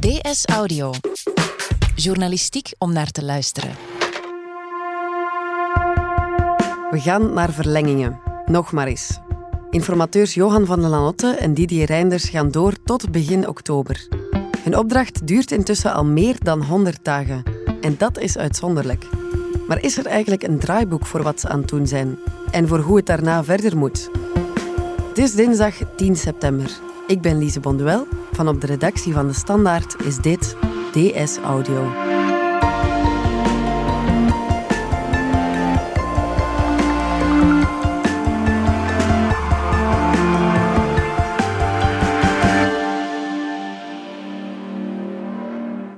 DS Audio. Journalistiek om naar te luisteren. We gaan naar verlengingen. Nog maar eens. Informateurs Johan van der Lanotte en Didier Reinders gaan door tot begin oktober. Hun opdracht duurt intussen al meer dan 100 dagen. En dat is uitzonderlijk. Maar is er eigenlijk een draaiboek voor wat ze aan het doen zijn? En voor hoe het daarna verder moet? Het is dinsdag 10 september. Ik ben Lise Bonduel. Van op de redactie van De Standaard is dit DS Audio.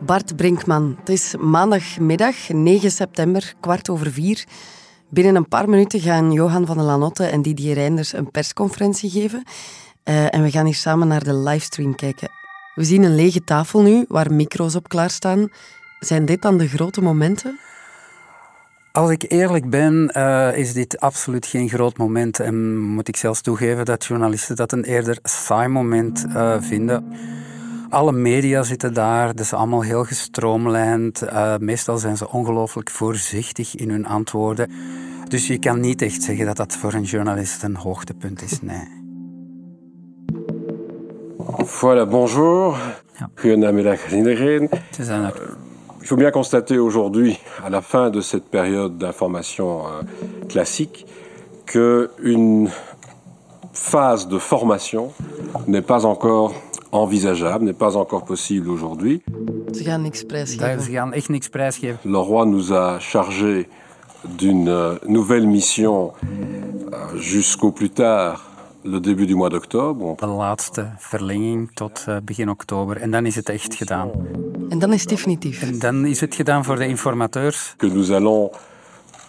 Bart Brinkman. Het is maandagmiddag, 9 september, kwart over vier. Binnen een paar minuten gaan Johan van der Lanotte en Didier Reinders een persconferentie geven. Uh, en we gaan hier samen naar de livestream kijken. We zien een lege tafel nu, waar micro's op klaarstaan. Zijn dit dan de grote momenten? Als ik eerlijk ben, uh, is dit absoluut geen groot moment. En moet ik zelfs toegeven dat journalisten dat een eerder saai moment uh, vinden. Alle media zitten daar, is allemaal heel gestroomlijnd. Meestal zijn ze ongelooflijk voorzichtig in hun antwoorden. Dus je kan niet echt zeggen dat dat voor een journalist een hoogtepunt is, nee. Voilà, bonjour. Iedereen. Il faut bien constater aujourd'hui, à la fin de cette période d'information euh, classique, qu'une phase de formation n'est pas encore envisageable, n'est pas encore possible aujourd'hui. Le roi nous a chargé d'une euh, nouvelle mission euh, jusqu'au plus tard le début du mois d'octobre. De laatste verlenging tot uh, begin oktober. En dan is het echt gedaan. En dan is het definitief. En dan is het gedaan voor de informateurs. Que nous allons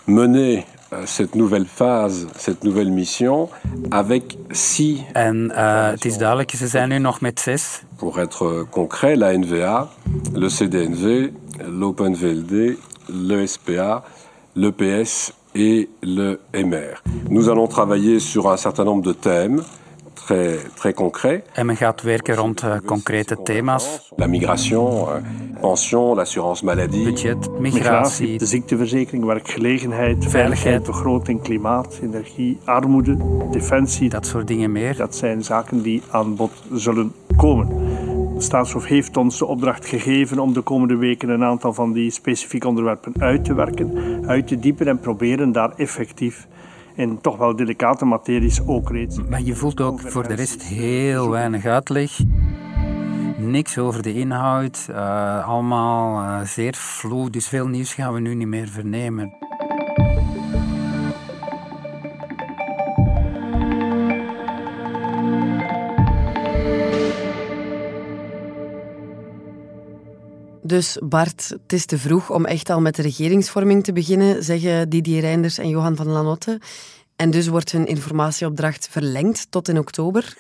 mener uh, cette nouvelle phase, cette nouvelle mission, avec six. En uh, het is duidelijk, ze zijn nu nog met zes. Pour être concret, la NVA, le CDNV, l'OpenVLD, le SPA, l'EPS et le MR. Nous allons travailler sur un certain nombre de thèmes très, très concrets. En men gaat werken rond uh, concrete thema's. La migration, uh, pension, l'assurance maladie. Budget, migratie. De ziekteverzekering, werkgelegenheid, veiligheid, begroting, klimaat, energie, armoede, defensie. Dat soort dingen meer. Dat zijn zaken die aan bod zullen komen. De staatshof heeft ons de opdracht gegeven om de komende weken een aantal van die specifieke onderwerpen uit te werken, uit te diepen en proberen daar effectief in toch wel delicate materies ook reeds. Maar je voelt ook voor de rest heel weinig uitleg. Niks over de inhoud, uh, allemaal uh, zeer vloe, dus veel nieuws gaan we nu niet meer vernemen. Dus Bart, het is te vroeg om echt al met de regeringsvorming te beginnen, zeggen Didier Reinders en Johan van Lanotte. En dus wordt hun informatieopdracht verlengd tot in oktober.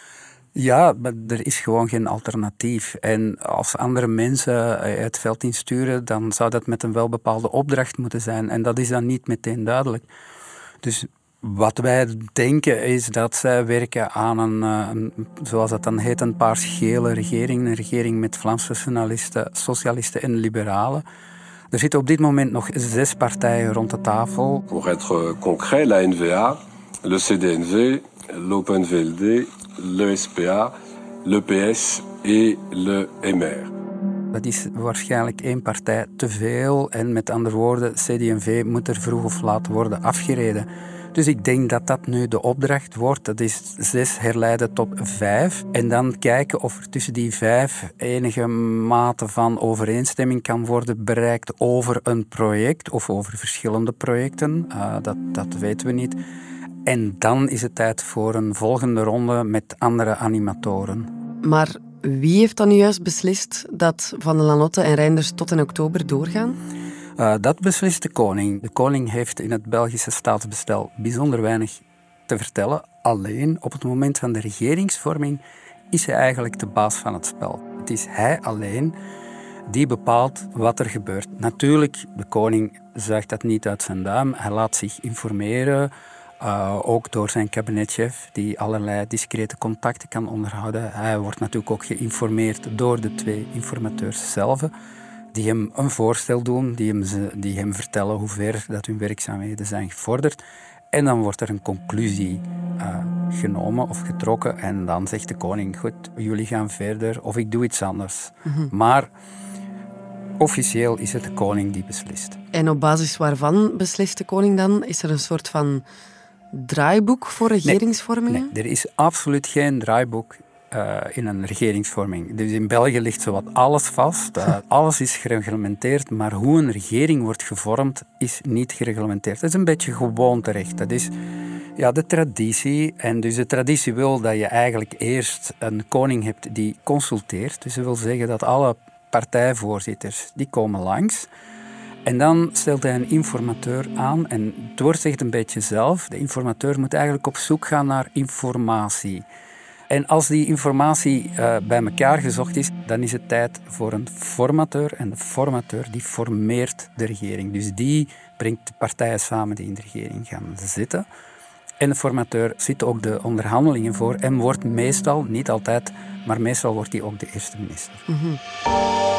Ja, maar er is gewoon geen alternatief. En als andere mensen het veld insturen, dan zou dat met een welbepaalde opdracht moeten zijn. En dat is dan niet meteen duidelijk. Dus wat wij denken is dat zij werken aan een, eh, een, zoals dat dan heet, een paars-gele regering. Een regering met Vlaamse nationalisten, socialisten en liberalen. Er zitten op dit moment nog zes partijen rond de tafel. Pour être concret, la NVA, le CDNV, l'OpenVLD, le SPA, le PS et le MR. Dat is waarschijnlijk één partij te veel. En met andere woorden, CD&V moet er vroeg of laat worden afgereden. Dus ik denk dat dat nu de opdracht wordt. Dat is zes herleiden tot vijf. En dan kijken of er tussen die vijf enige mate van overeenstemming kan worden bereikt over een project of over verschillende projecten. Uh, dat, dat weten we niet. En dan is het tijd voor een volgende ronde met andere animatoren. Maar wie heeft dan nu juist beslist dat Van der Lanotte en Reinders tot in oktober doorgaan? Uh, dat beslist de koning. De koning heeft in het Belgische staatsbestel bijzonder weinig te vertellen. Alleen op het moment van de regeringsvorming is hij eigenlijk de baas van het spel. Het is hij alleen die bepaalt wat er gebeurt. Natuurlijk, de koning zuigt dat niet uit zijn duim. Hij laat zich informeren Uh, ook door zijn kabinetchef, die allerlei discrete contacten kan onderhouden. Hij wordt natuurlijk ook geïnformeerd door de twee informateurs zelf, die hem een voorstel doen, die hem, die hem vertellen hoe ver dat hun werkzaamheden zijn gevorderd. En dan wordt er een conclusie uh, genomen of getrokken. En dan zegt de koning: Goed, jullie gaan verder of ik doe iets anders. Mhm. Maar officieel is het de koning die beslist. En op basis waarvan beslist de koning dan? Is er een soort van draaiboek voor regeringsvormingen? Nee, nee er is absoluut geen draaiboek uh, in een regeringsvorming. Dus in België ligt zowat alles vast. Uh, alles is gereglementeerd, maar hoe een regering wordt gevormd is niet gereglementeerd. Dat is een beetje gewoonterecht. Dat is ja, de traditie. En dus de traditie wil dat je eigenlijk eerst een koning hebt die consulteert. Dus dat wil zeggen dat alle partijvoorzitters die komen langs. En dan stelt hij een informateur aan. En het woord zegt een beetje zelf. De informateur moet eigenlijk op zoek gaan naar informatie. En als die informatie uh, bij elkaar gezocht is, dan is het tijd voor een formateur. En de formateur die formeert de regering. Dus die brengt de partijen samen die in de regering gaan zitten. En de formateur zit ook de onderhandelingen voor en wordt meestal, niet altijd, maar meestal wordt hij ook de eerste minister. Mm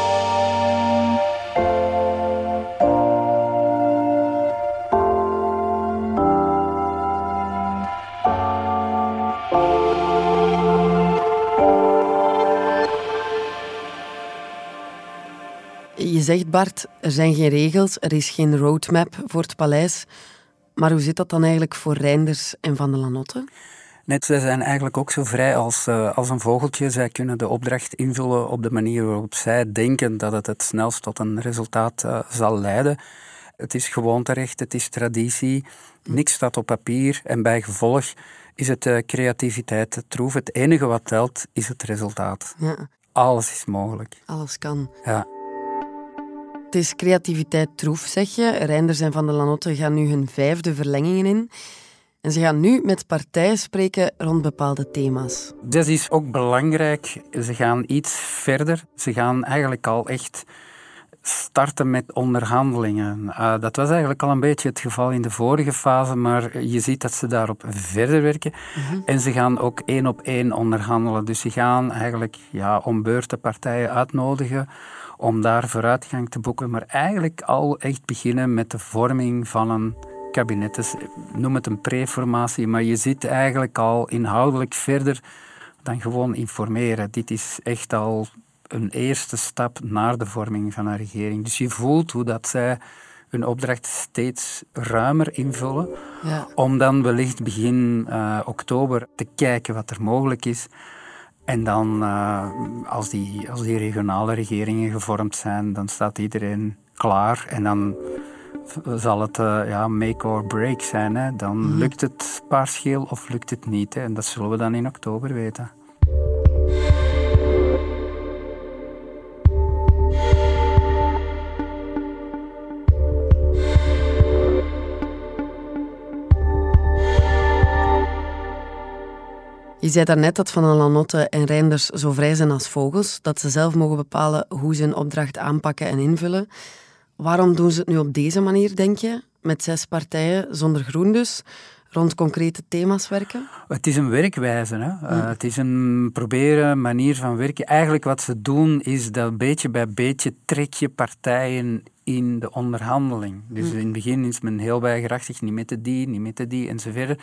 zegt, Bart, er zijn geen regels, er is geen roadmap voor het paleis. Maar hoe zit dat dan eigenlijk voor Reinders en Van de Lanotte? Net, zij zijn eigenlijk ook zo vrij als, uh, als een vogeltje. Zij kunnen de opdracht invullen op de manier waarop zij denken dat het het snelst tot een resultaat uh, zal leiden. Het is gewoonterecht, het is traditie. Niks staat op papier en bij gevolg is het uh, creativiteit, het troef. Het enige wat telt is het resultaat. Ja. Alles is mogelijk. Alles kan. Ja. Het is creativiteit troef, zeg je. Reinders en Van der Lanotte gaan nu hun vijfde verlengingen in. En ze gaan nu met partijen spreken rond bepaalde thema's. Dat is ook belangrijk. Ze gaan iets verder. Ze gaan eigenlijk al echt starten met onderhandelingen. Uh, dat was eigenlijk al een beetje het geval in de vorige fase, maar je ziet dat ze daarop verder werken. Mhm. En ze gaan ook één op één onderhandelen. Dus ze gaan eigenlijk ja, om beurten partijen uitnodigen om daar vooruitgang te boeken, maar eigenlijk al echt beginnen met de vorming van een kabinet. Dus, noem het een preformatie, maar je zit eigenlijk al inhoudelijk verder dan gewoon informeren. Dit is echt al een eerste stap naar de vorming van een regering. Dus je voelt hoe dat zij hun opdracht steeds ruimer invullen, ja. om dan wellicht begin uh, oktober te kijken wat er mogelijk is. En dan, uh, als, die, als die regionale regeringen gevormd zijn, dan staat iedereen klaar. En dan zal het uh, ja, make or break zijn. Hè. Dan -hmm. lukt het paarscheel of lukt het niet. Hè. En dat zullen we dan in oktober weten. Je zei daarnet dat Van Lanotte en Reinders zo vrij zijn als vogels, dat ze zelf mogen bepalen hoe ze een opdracht aanpakken en invullen. Waarom doen ze het nu op deze manier, denk je? Met zes partijen, zonder groen dus, rond concrete thema's werken? Het is een werkwijze. Hè? Uh, het is een proberen, manier van werken. Eigenlijk wat ze doen is dat beetje bij beetje trek je partijen in de onderhandeling. Dus in het begin is men heel weigerachtig, niet met de die, niet met de die enzovoort.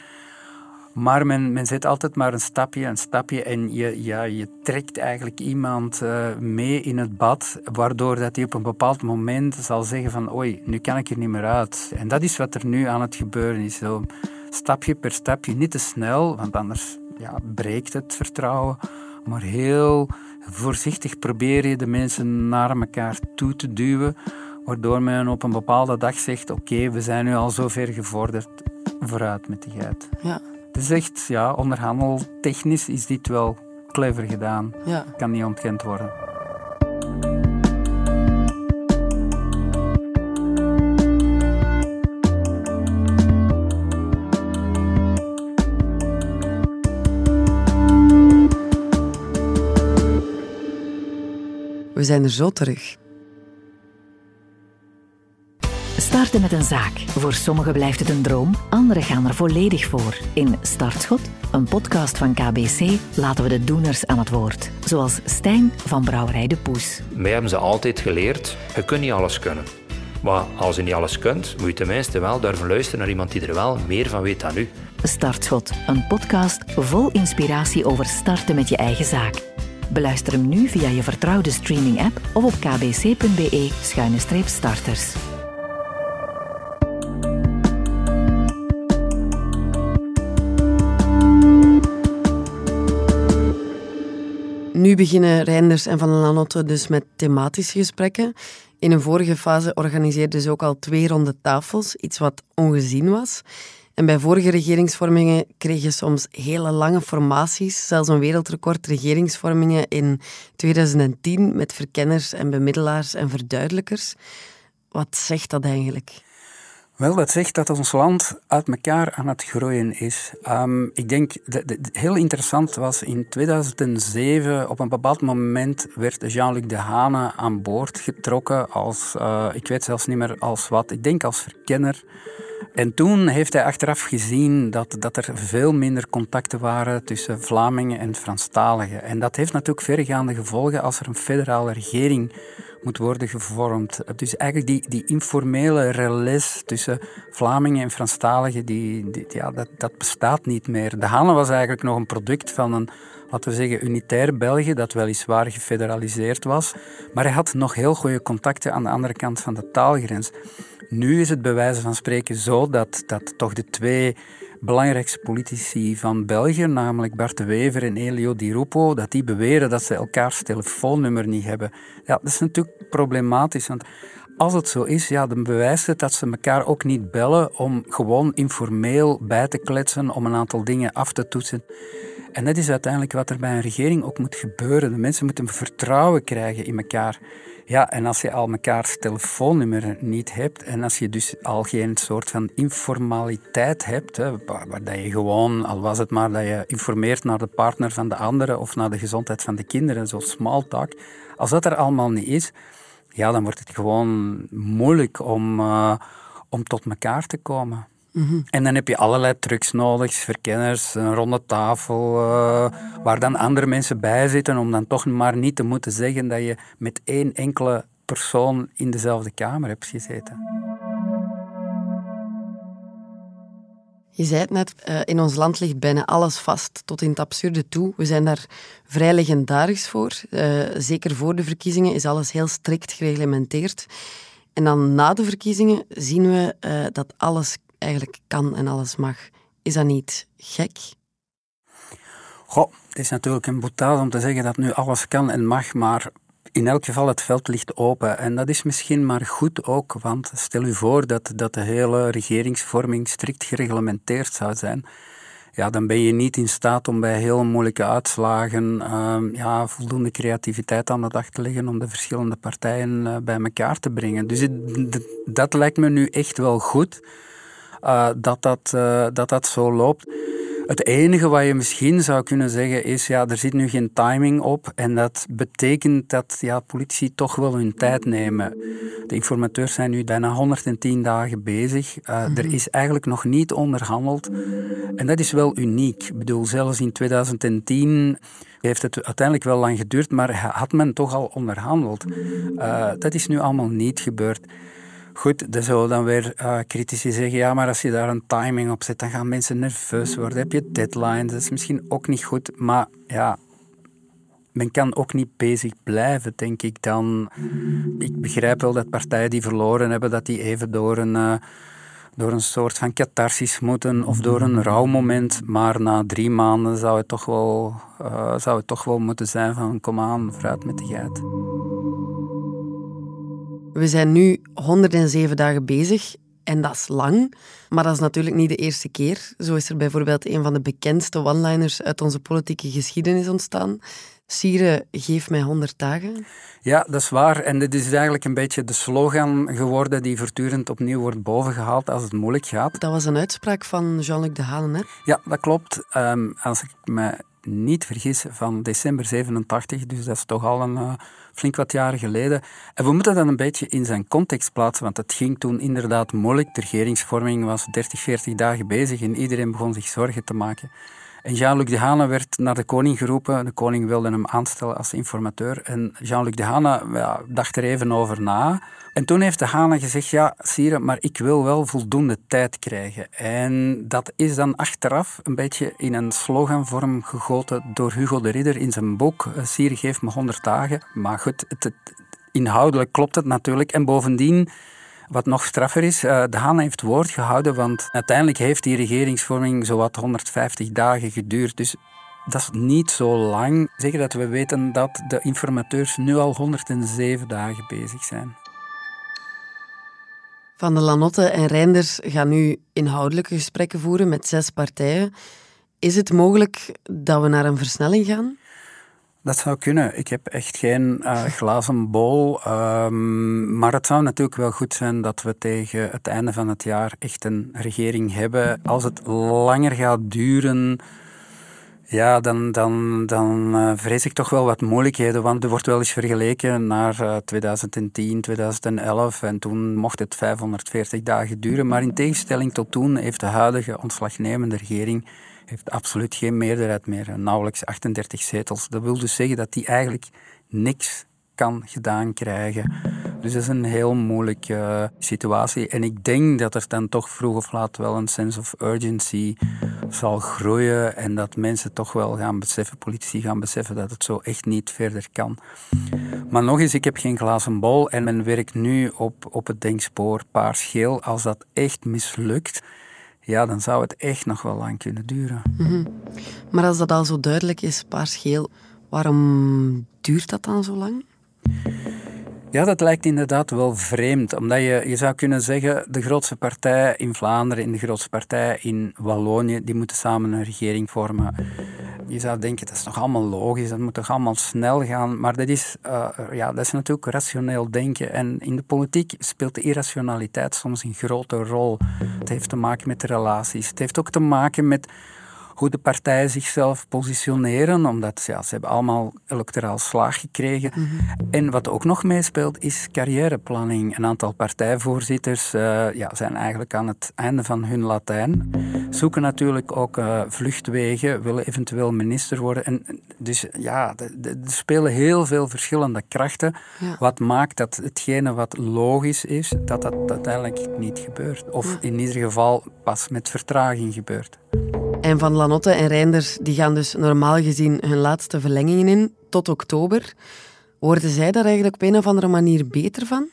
Maar men, men zet altijd maar een stapje, een stapje en je, ja, je trekt eigenlijk iemand uh, mee in het bad, waardoor dat hij op een bepaald moment zal zeggen van oei, nu kan ik er niet meer uit. En dat is wat er nu aan het gebeuren is. Zo, stapje per stapje, niet te snel, want anders ja, breekt het vertrouwen. Maar heel voorzichtig probeer je de mensen naar elkaar toe te duwen, waardoor men op een bepaalde dag zegt oké, we zijn nu al zo ver gevorderd, vooruit met die geit. Ja. Het is echt, ja, onderhandeltechnisch is dit wel clever gedaan. Ja. Kan niet ontkend worden. We zijn er zo terug. Starten met een zaak. Voor sommigen blijft het een droom, anderen gaan er volledig voor. In Startschot, een podcast van KBC, laten we de doeners aan het woord. Zoals Stijn van Brouwerij de Poes. Mij hebben ze altijd geleerd, je kunt niet alles kunnen. Maar als je niet alles kunt, moet je tenminste wel durven luisteren naar iemand die er wel meer van weet dan u. Startschot, een podcast vol inspiratie over starten met je eigen zaak. Beluister hem nu via je vertrouwde streaming-app of op kbc.be-starters. Nu beginnen Reinders en Van Lanotte dus met thematische gesprekken. In een vorige fase organiseerden ze ook al twee ronde tafels, iets wat ongezien was. En bij vorige regeringsvormingen kreeg je soms hele lange formaties, zelfs een wereldrecord regeringsvormingen in 2010 met verkenners en bemiddelaars en verduidelijkers. Wat zegt dat eigenlijk? Wel, dat zegt dat ons land uit elkaar aan het groeien is. Um, ik denk, dat heel interessant was, in 2007, op een bepaald moment werd Jean-Luc Dehane aan boord getrokken als, uh, ik weet zelfs niet meer als wat, ik denk als verkenner. En toen heeft hij achteraf gezien dat, dat er veel minder contacten waren tussen Vlamingen en Franstaligen. En dat heeft natuurlijk verregaande gevolgen als er een federale regering moet worden gevormd. Dus eigenlijk die, die informele relais tussen Vlamingen en Franstaligen, die, die, ja, dat, dat bestaat niet meer. De Hane was eigenlijk nog een product van een, laten we zeggen, unitair België, dat weliswaar gefederaliseerd was. Maar hij had nog heel goede contacten aan de andere kant van de taalgrens. Nu is het bij wijze van spreken zo dat, dat toch de twee belangrijkste politici van België, namelijk Bart de Wever en Elio Di Rupo, dat die beweren dat ze elkaars telefoonnummer niet hebben. Ja, dat is natuurlijk problematisch, want als het zo is, ja, dan bewijst het dat ze elkaar ook niet bellen om gewoon informeel bij te kletsen, om een aantal dingen af te toetsen. En dat is uiteindelijk wat er bij een regering ook moet gebeuren. De mensen moeten vertrouwen krijgen in elkaar. Ja, en als je al mekaars telefoonnummer niet hebt en als je dus al geen soort van informaliteit hebt, hè, waar, dat je gewoon, al was het maar dat je informeert naar de partner van de andere of naar de gezondheid van de kinderen, zo small talk, als dat er allemaal niet is, ja, dan wordt het gewoon moeilijk om, uh, om tot elkaar te komen. En dan heb je allerlei trucs nodig, verkenners, een ronde tafel, uh, waar dan andere mensen bij zitten, om dan toch maar niet te moeten zeggen dat je met één enkele persoon in dezelfde kamer hebt gezeten. Je zei het net, uh, in ons land ligt bijna alles vast, tot in het absurde toe. We zijn daar vrij legendarisch voor. Uh, zeker voor de verkiezingen is alles heel strikt gereglementeerd. En dan na de verkiezingen zien we dat alles eigenlijk kan en alles mag. Is dat niet gek? Goh, het is natuurlijk een boetaal om te zeggen dat nu alles kan en mag, maar in elk geval het veld ligt open. En dat is misschien maar goed ook, want stel u voor dat, dat de hele regeringsvorming strikt gereglementeerd zou zijn. Ja, dan ben je niet in staat om bij heel moeilijke uitslagen uh, ja, voldoende creativiteit aan de dag te leggen om de verschillende partijen uh, bij elkaar te brengen. Dus dat lijkt me nu echt wel goed. Eh, dat, dat, uh, dat dat zo loopt. Het enige wat je misschien zou kunnen zeggen is, ja, er zit nu geen timing op en dat betekent dat ja, politici toch wel hun tijd nemen. De informateurs zijn nu bijna 110 dagen bezig. Uh, Er mhm. is eigenlijk nog niet onderhandeld en dat is wel uniek. Ik bedoel, zelfs in 2010 heeft het uiteindelijk wel lang geduurd, maar had men toch al onderhandeld. Uh, dat is nu allemaal niet gebeurd. Goed, dan zullen dan weer uh, critici zeggen, ja, maar als je daar een timing op zet, dan gaan mensen nerveus worden. Heb je deadlines, dat is misschien ook niet goed. Maar ja, men kan ook niet bezig blijven, denk ik dan. Ik begrijp wel dat partijen die verloren hebben, dat die even door een, uh, door een soort van catharsis moeten of door een rouwmoment. Maar na drie maanden zou het toch wel, uh, zou het toch wel moeten zijn van kom aan, vooruit met de geit. We zijn nu 107 dagen bezig en dat is lang, maar dat is natuurlijk niet de eerste keer. Zo is er bijvoorbeeld een van de bekendste one-liners uit onze politieke geschiedenis ontstaan. Sire, geef mij 100 dagen. Ja, dat is waar. En dit is eigenlijk een beetje de slogan geworden die voortdurend opnieuw wordt bovengehaald als het moeilijk gaat. Dat was een uitspraak van Jean-Luc Halen, hè? Ja, dat klopt. Um, als ik me niet vergis, van december 87. Dus dat is toch al een uh, flink wat jaren geleden. En we moeten dat een beetje in zijn context plaatsen, want het ging toen inderdaad moeilijk. De regeringsvorming was 30, 40 dagen bezig en iedereen begon zich zorgen te maken. En Jean-Luc Dehane werd naar de koning geroepen. De koning wilde hem aanstellen als informateur. En Jean-Luc Dehane ja, dacht er even over na. En toen heeft Dehane gezegd, ja, Sire, maar ik wil wel voldoende tijd krijgen. En dat is dan achteraf een beetje in een sloganvorm gegoten door Hugo de Ridder in zijn boek eh, Sire, geef me 100 dagen. Maar goed, het, inhoudelijk klopt het natuurlijk. En bovendien wat nog straffer is, eh, de Haan heeft woord gehouden, want uiteindelijk heeft die regeringsvorming zowat 150 dagen geduurd. Dus dat is niet zo lang. Zeker dat we weten dat de informateurs nu al 107 dagen bezig zijn. Van de Lanotte en Reinders gaan nu inhoudelijke gesprekken voeren met zes partijen. Is het mogelijk dat we naar een versnelling gaan? Dat zou kunnen. Ik heb echt geen uh, glazen bol. Um, maar het zou natuurlijk wel goed zijn dat we tegen het einde van het jaar echt een regering hebben. Als het langer gaat duren, ja, dan, dan, dan uh, vrees ik toch wel wat moeilijkheden. Want er wordt wel eens vergeleken naar uh, 2010, 2011. En toen mocht het 540 dagen duren. Maar in tegenstelling tot toen heeft de huidige ontslagnemende regering heeft absoluut geen meerderheid meer. Nauwelijks 38 zetels. Dat wil dus zeggen dat die eigenlijk niks kan gedaan krijgen. Dus dat is een heel moeilijke uh, situatie. En ik denk dat er dan toch vroeg of laat wel een sense of urgency zal groeien. En dat mensen toch wel gaan beseffen, politici gaan beseffen, dat het zo echt niet verder kan. Maar nog eens, ik heb geen glazen bol. En men werkt nu op, op het denkspoor paars-geel. Als dat echt mislukt, ja, dan zou het echt nog wel lang kunnen duren. Mhm. Maar als dat al zo duidelijk is, paars-geel, waarom duurt dat dan zo lang? Ja, dat lijkt inderdaad wel vreemd. Omdat je, je zou kunnen zeggen, de grootste partij in Vlaanderen en de grootste partij in Wallonië, die moeten samen een regering vormen. Je zou denken, dat is nog allemaal logisch, dat moet toch allemaal snel gaan. Maar dat is, uh, ja, dat is natuurlijk rationeel denken. En in de politiek speelt de irrationaliteit soms een grote rol. Het heeft te maken met relaties. Het heeft ook te maken met hoe de partijen zichzelf positioneren, omdat ja, ze hebben allemaal electoraal slaag gekregen. Mhm. En wat ook nog meespeelt, is carrièreplanning. Een aantal partijvoorzitters uh, ja, zijn eigenlijk aan het einde van hun Latijn, zoeken natuurlijk ook uh, vluchtwegen, willen eventueel minister worden. En, dus ja, er spelen heel veel verschillende krachten, wat maakt dat hetgene wat logisch is, dat dat uiteindelijk niet gebeurt. Of in ieder geval pas met vertraging gebeurt. En Van Lanotte en Reinders die gaan dus normaal gezien hun laatste verlengingen in tot oktober. Worden zij daar eigenlijk op een of andere manier beter van?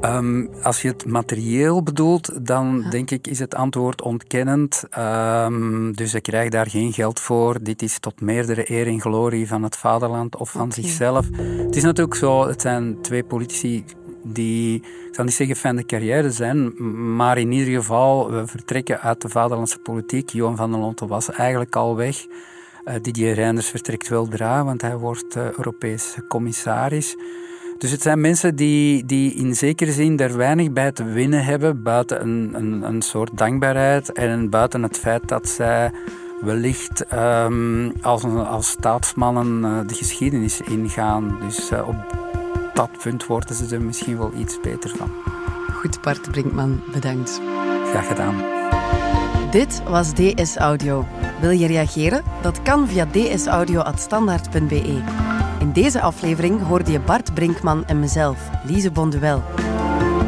Um, als je het materieel bedoelt, dan denk ik is het antwoord ontkennend. Um, dus ze krijgen daar geen geld voor. Dit is tot meerdere eer en glorie van het vaderland of van okay. zichzelf. Het is natuurlijk zo, het zijn twee politici die, ik zal niet zeggen fijne carrière zijn, maar in ieder geval, we vertrekken uit de vaderlandse politiek. Johan van der Lonte was eigenlijk al weg. Uh, Didier Reinders vertrekt wel dra, want hij wordt uh, Europees commissaris. Dus het zijn mensen die, die in zekere zin er weinig bij te winnen hebben, buiten een, een, een soort dankbaarheid en buiten het feit dat zij wellicht um, als, als staatsmannen uh, de geschiedenis ingaan. Dus op dat punt worden ze er misschien wel iets beter van. Goed, Bart Brinkman, bedankt. Graag gedaan. Dit was DS Audio. Wil je reageren? Dat kan via dsaudio.standaard.be. In deze aflevering hoorde je Bart Brinkman en mezelf, Lise Bonduel.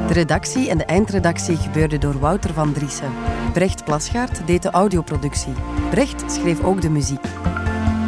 De redactie en de eindredactie gebeurde door Wouter van Driessen. Brecht Plasgaard deed de audioproductie. Brecht schreef ook de muziek.